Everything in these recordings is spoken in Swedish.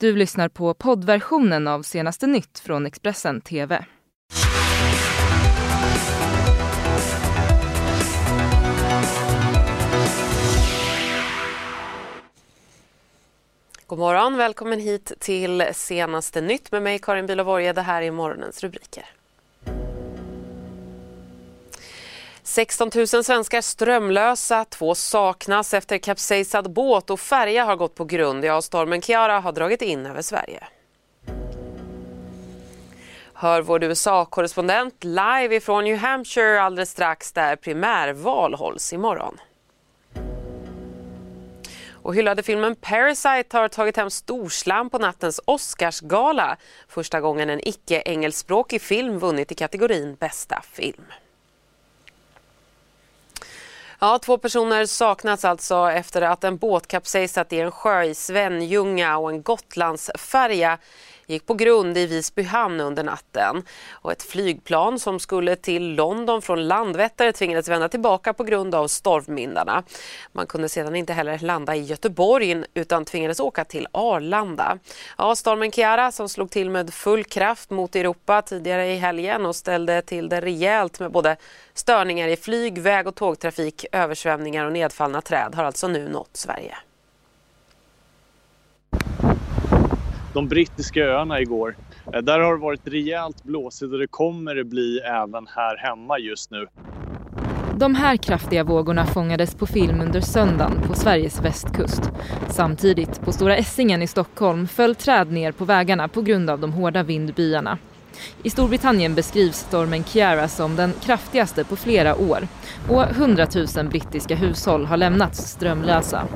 Du lyssnar på poddversionen av senaste nytt från Expressen TV. God morgon, välkommen hit till senaste nytt med mig Karin Bülow Det här är morgonens rubriker. 16 000 svenskar strömlösa, två saknas efter kapsejsad båt och färja har gått på grund. Ja, stormen Kiara har dragit in över Sverige. Hör vår USA-korrespondent live ifrån New Hampshire alldeles strax där primärval hålls imorgon. Och hyllade filmen Parasite har tagit hem storslam på nattens Oscarsgala. Första gången en icke-engelskspråkig film vunnit i kategorin bästa film. Ja, två personer saknas alltså efter att en båt kapsejsat i en sjö i Svenljunga och en Gotlandsfärja gick på grund i Visby hamn under natten. Och ett flygplan som skulle till London från Landvetter tvingades vända tillbaka på grund av stormvindarna. Man kunde sedan inte heller landa i Göteborg utan tvingades åka till Arlanda. Ja, stormen Kiara som slog till med full kraft mot Europa tidigare i helgen och ställde till det rejält med både störningar i flyg, väg och tågtrafik, översvämningar och nedfallna träd har alltså nu nått Sverige. De brittiska öarna igår. Eh, där har det varit rejält blåsigt och det kommer det bli även här hemma just nu. De här kraftiga vågorna fångades på film under söndagen på Sveriges västkust. Samtidigt, på Stora Essingen i Stockholm, föll träd ner på vägarna på grund av de hårda vindbyarna. I Storbritannien beskrivs stormen Kiara som den kraftigaste på flera år och 100 000 brittiska hushåll har lämnats strömlösa.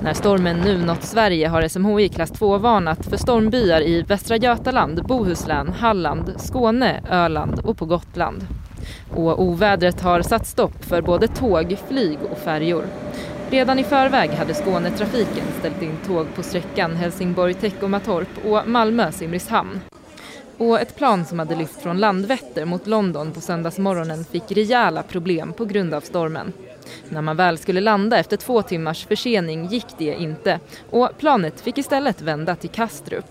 När stormen nu nått Sverige har SMHI klass 2-varnat för stormbyar i Västra Götaland, Bohuslän, Halland, Skåne, Öland och på Gotland. Och ovädret har satt stopp för både tåg, flyg och färjor. Redan i förväg hade Skånetrafiken ställt in tåg på sträckan Helsingborg-Teckomatorp och Malmö-Simrishamn. Och ett plan som hade lyft från Landvetter mot London på söndagsmorgonen fick rejäla problem på grund av stormen. När man väl skulle landa efter två timmars försening gick det inte och planet fick istället vända till Kastrup.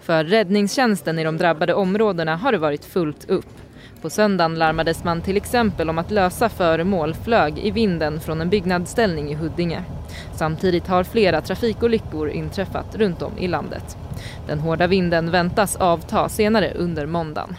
För räddningstjänsten i de drabbade områdena har det varit fullt upp. På söndagen larmades man till exempel om att lösa föremål flög i vinden från en byggnadsställning i Huddinge. Samtidigt har flera trafikolyckor inträffat runt om i landet. Den hårda vinden väntas avta senare under måndagen.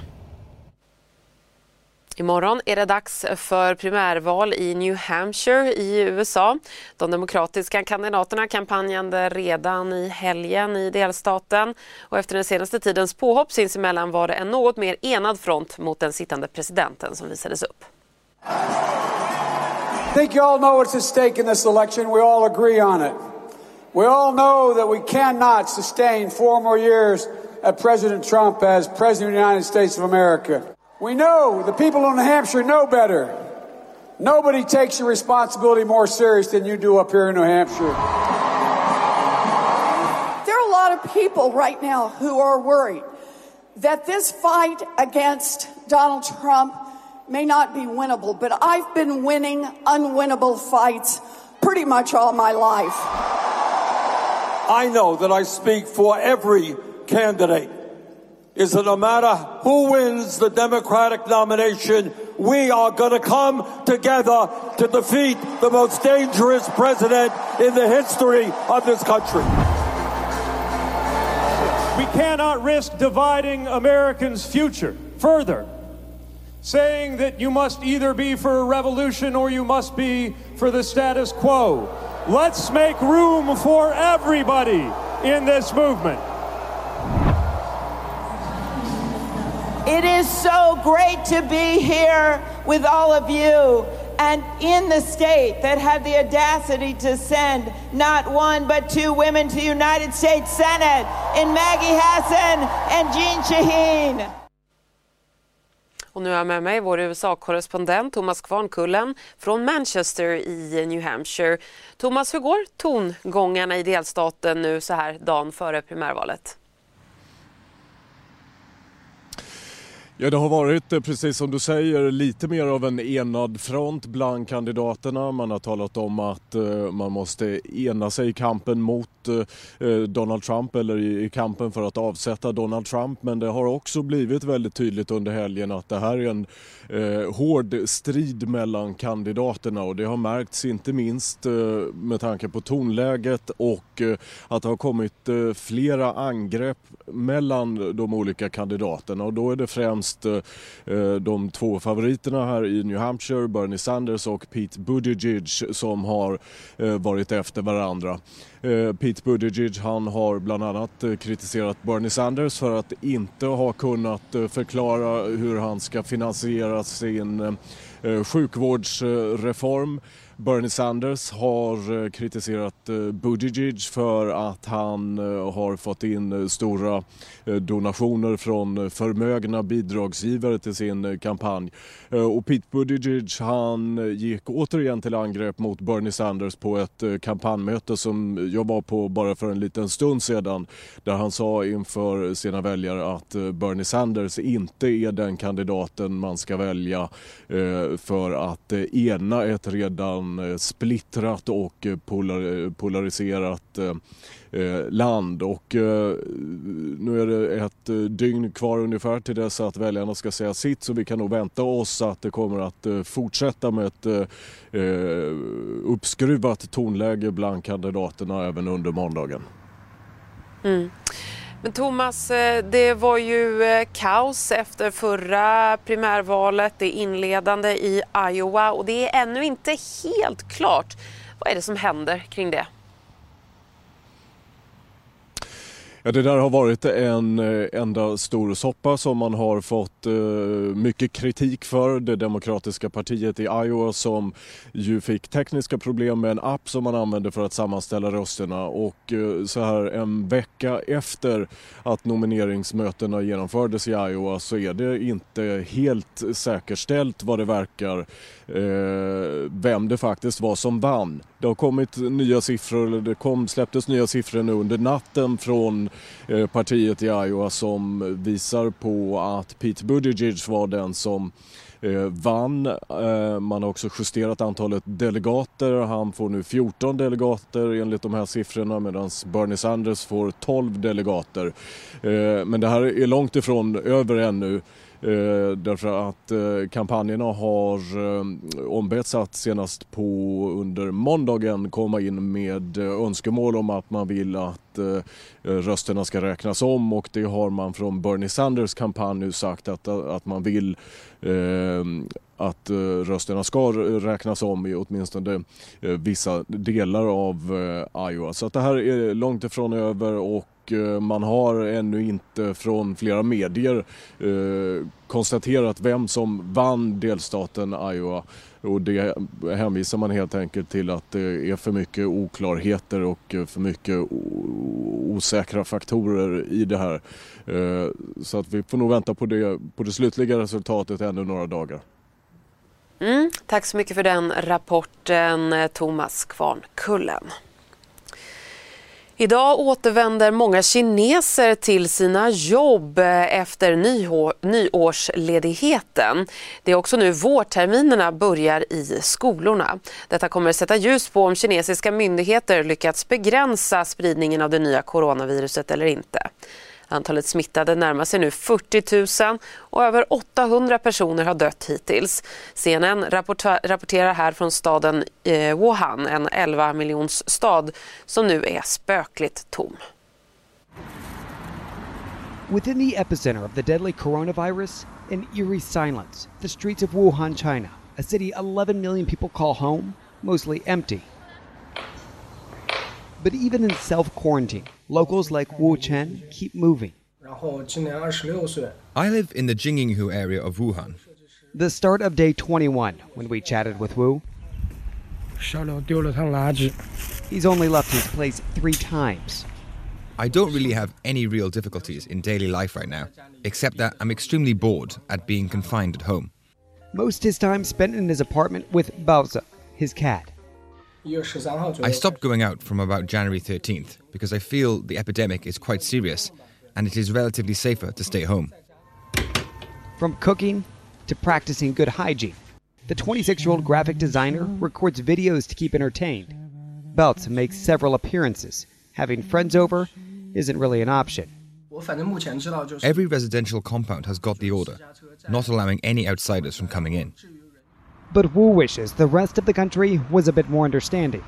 Imorgon är det dags för primärval i New Hampshire i USA. De demokratiska kandidaterna kampanjade redan i helgen i delstaten och efter den senaste tidens påhopp sinsemellan var det en något mer enad front mot den sittande presidenten som visades upp. I think you all know what's at stake in this election. We all agree on it. We all know that we cannot sustain four more years of President Trump as President of the United States of America. We know, the people in New Hampshire know better. Nobody takes your responsibility more serious than you do up here in New Hampshire. There are a lot of people right now who are worried that this fight against Donald Trump may not be winnable, but I've been winning unwinnable fights pretty much all my life. I know that I speak for every candidate. Is that no matter who wins the Democratic nomination, we are going to come together to defeat the most dangerous president in the history of this country. We cannot risk dividing Americans' future further, saying that you must either be for a revolution or you must be for the status quo. Let's make room for everybody in this movement. It is so great to be here with all of you and in the state that had the audacity to send not one but two women to the United States Senate in Maggie Hassan and Jean Shaheen. Och nu har jag med mig vår USA-korrespondent Thomas Kvarnkullen från Manchester i New Hampshire. Thomas, hur går tongångarna i delstaten nu så här dagen före primärvalet? Ja, det har varit, eh, precis som du säger, lite mer av en enad front bland kandidaterna. Man har talat om att eh, man måste ena sig i kampen mot eh, Donald Trump eller i kampen för att avsätta Donald Trump. Men det har också blivit väldigt tydligt under helgen att det här är en hård strid mellan kandidaterna och det har märkts inte minst med tanke på tonläget och att det har kommit flera angrepp mellan de olika kandidaterna och då är det främst Eh, eh, de två favoriterna här i New Hampshire, Bernie Sanders och Pete Buttigieg som har eh, varit efter varandra. Eh, Pete Buttigieg han har bland annat kritiserat Bernie Sanders för att inte ha kunnat förklara hur han ska finansiera sin sjukvårdsreform. Bernie Sanders har eh, kritiserat eh, Buttigieg för att han eh, har fått in stora donationer från förmögna bidragsgivare till sin kampanj. Och Pete Buttigieg han gick återigen till angrepp mot Bernie Sanders på ett kampanjmöte som jag var på bara för en liten stund sedan där han sa inför sina väljare att Bernie Sanders inte är den kandidaten man ska välja för att ena ett redan Eh, splittrat och eh, polar, eh, polariserat eh, land och nu är det ett dygn kvar ungefär till dess att väljarna ska säga sitt så vi kan nog vänta oss att det kommer att fortsätta med ett uppskruvat tonläge bland kandidaterna även under måndagen. Mm. Men Thomas, eh, det var ju eh, kaos efter förra primärvalet, det inledande i Iowa och det är ännu inte helt klart. Vad är det som händer kring det? Ja, det där har varit en eh, enda stor soppa som man har fått eh, mycket kritik för. Det demokratiska partiet i Iowa som ju fick tekniska problem med en app som man använde för att sammanställa rösterna och eh, så här en vecka efter att nomineringsmötena genomfördes i Iowa så är det inte helt säkerställt vad det verkar vem det faktiskt var som vann. Det har kommit nya siffror, eller det kom, släpptes nya siffror nu under natten från Eh, partiet i Iowa som visar på att Pete Buttigieg var den som eh, vann. Eh, man har också justerat antalet delegater. Han får nu 14 delegater enligt de här siffrorna medan Bernie Sanders får 12 delegater. Eh, men det här är långt ifrån över ännu. Eh, därför att eh, kampanjerna har eh, ombetts att senast på under måndagen komma in med önskemål om att man vill att Eh, rösterna ska räknas om och det har man från Bernie Sanders kampanj nu sagt att, att man vill eh, att eh, rösterna ska räknas om i åtminstone vissa delar av Iowa. Så att det här är långt ifrån över och man har ännu inte från flera medier konstaterat vem som vann delstaten Iowa. Och det hänvisar man helt enkelt till att det är för mycket oklarheter och för mycket osäkra faktorer i det här. Eh, så att vi får nog vänta på det, på det slutliga resultatet ännu några dagar. Mm, tack så mycket för den rapporten eh, Thomas Kvarnkullen. Idag återvänder många kineser till sina jobb efter nyårsledigheten. Det är också nu vårterminerna börjar i skolorna. Detta kommer sätta ljus på om kinesiska myndigheter lyckats begränsa spridningen av det nya coronaviruset eller inte. Antalet smittade närmar sig nu 40 000 och över 800 personer har dött hittills. CNN rapporterar här från staden eh, Wuhan, en 11 miljons stad som nu är spökligt tom. Within the epicenter of the deadly coronavirus, an eerie silence. The streets of Wuhan, China, a city 11 million people call home, mostly empty. But even in self quarantine, locals like Wu Chen keep moving. I live in the Jinginghu area of Wuhan. The start of day 21 when we chatted with Wu. He's only left his place three times. I don't really have any real difficulties in daily life right now, except that I'm extremely bored at being confined at home. Most his time spent in his apartment with Baoza, his cat. I stopped going out from about January 13th because I feel the epidemic is quite serious and it is relatively safer to stay home. From cooking to practicing good hygiene, the 26 year old graphic designer records videos to keep entertained. Belts makes several appearances, having friends over isn't really an option. Every residential compound has got the order, not allowing any outsiders from coming in. But Wu wishes the rest of the country was a bit more understanding.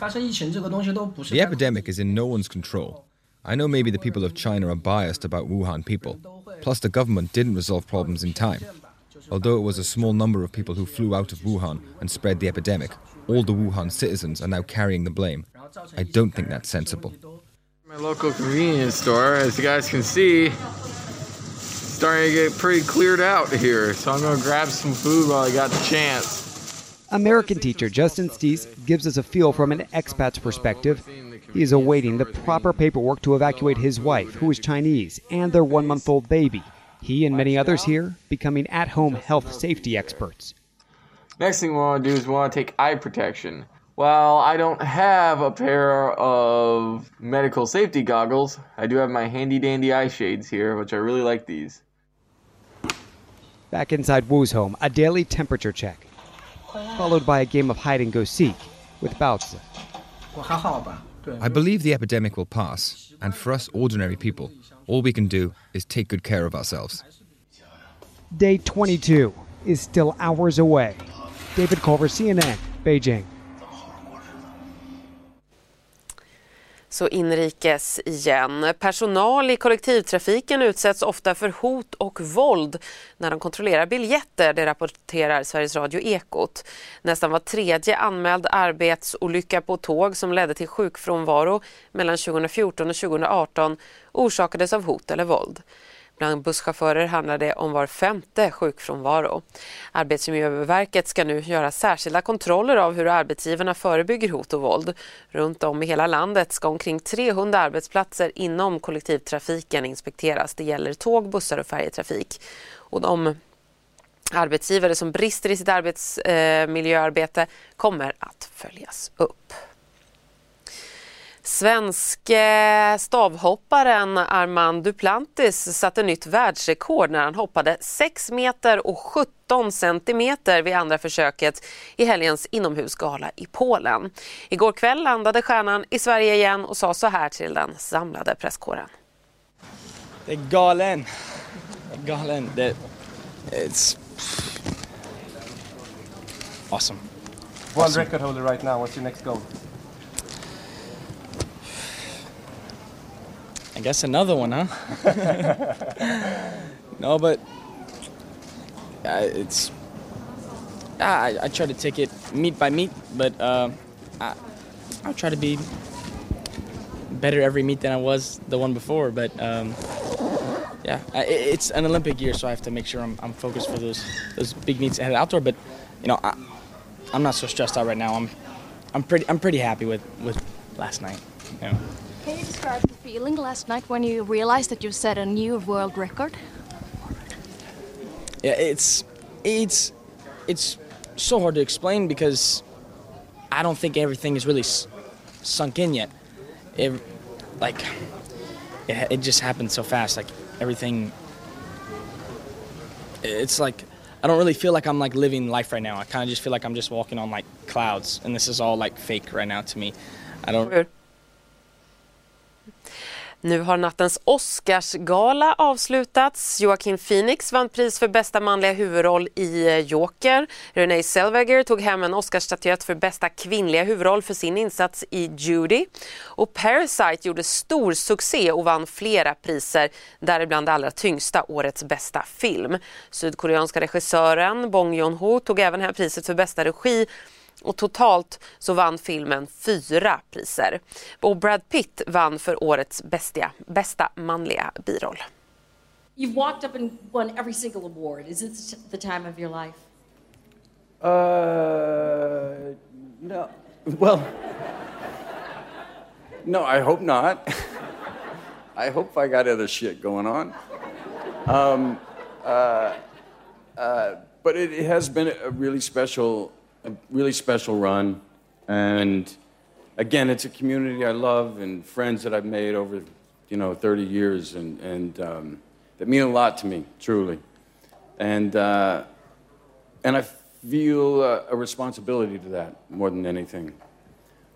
The epidemic is in no one's control. I know maybe the people of China are biased about Wuhan people. Plus, the government didn't resolve problems in time. Although it was a small number of people who flew out of Wuhan and spread the epidemic, all the Wuhan citizens are now carrying the blame. I don't think that's sensible. My local convenience store, as you guys can see, starting to get pretty cleared out here. So I'm going to grab some food while I got the chance. American teacher Justin Stees gives us a feel from an expat's perspective. He is awaiting the proper paperwork to evacuate his wife, who is Chinese, and their one month old baby. He and many others here becoming at home health safety experts. Next thing we want to do is we want to take eye protection. Well, I don't have a pair of medical safety goggles. I do have my handy dandy eye shades here, which I really like these. Back inside Wu's home, a daily temperature check, followed by a game of hide and go seek with Baozi. I believe the epidemic will pass, and for us ordinary people, all we can do is take good care of ourselves. Day 22 is still hours away. David Culver, CNN, Beijing. Så inrikes igen. Personal i kollektivtrafiken utsätts ofta för hot och våld när de kontrollerar biljetter, det rapporterar Sveriges Radio Ekot. Nästan var tredje anmäld arbetsolycka på tåg som ledde till sjukfrånvaro mellan 2014 och 2018 orsakades av hot eller våld. Bland busschaufförer handlar det om var femte sjukfrånvaro. Arbetsmiljöverket ska nu göra särskilda kontroller av hur arbetsgivarna förebygger hot och våld. Runt om i hela landet ska omkring 300 arbetsplatser inom kollektivtrafiken inspekteras. Det gäller tåg, bussar och färjetrafik. Och de arbetsgivare som brister i sitt arbetsmiljöarbete eh, kommer att följas upp. Svenske stavhopparen Armand Duplantis satte nytt världsrekord när han hoppade 6 meter och 17 centimeter vid andra försöket i helgens inomhusgala i Polen. Igår kväll landade stjärnan i Sverige igen och sa så här till den samlade presskåren. Det är galen. Galen. Det, it's awesome. World awesome. record holder right now. What's your next goal? I guess another one, huh? no, but uh, it's. I, I try to take it meat by meat, but uh, I, I try to be better every meet than I was the one before. But um, yeah, I, it's an Olympic year, so I have to make sure I'm, I'm focused for those those big meets ahead outdoor. But you know, I, I'm not so stressed out right now. I'm I'm pretty I'm pretty happy with with last night. You know. Can you describe the feeling last night when you realized that you set a new world record? Yeah, it's it's it's so hard to explain because I don't think everything is really s- sunk in yet. It like it, it just happened so fast. Like everything, it's like I don't really feel like I'm like living life right now. I kind of just feel like I'm just walking on like clouds, and this is all like fake right now to me. I don't. Nu har nattens Oscarsgala avslutats. Joaquin Phoenix vann pris för bästa manliga huvudroll i eh, Joker. Renée Zellweger tog hem en Oscarsstatyett för bästa kvinnliga huvudroll för sin insats i Judy. Och Parasite gjorde stor succé och vann flera priser, däribland det allra tyngsta, årets bästa film. Sydkoreanska regissören Bong Joon-ho tog även hem priset för bästa regi och totalt så vann filmen fyra priser. Och Brad Pitt vann för årets bästa, bästa manliga biroll. You've walked up and won every single award. Is this the time of your life? Uh, no. Well, no, I hope not. I hope I got other shit going on. Um, uh, uh, but it, it has been a really special a really special run. And again, it's a community I love and friends that I've made over, you know, 30 years and, and um, that mean a lot to me, truly. And, uh, and I feel uh, a responsibility to that more than anything,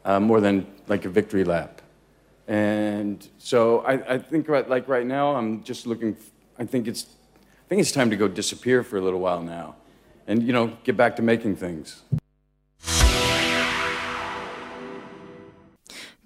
uh, more than like a victory lap. And so I, I think right, like right now, I'm just looking. I think it's, I think it's time to go disappear for a little while now, and you know, get back to making things.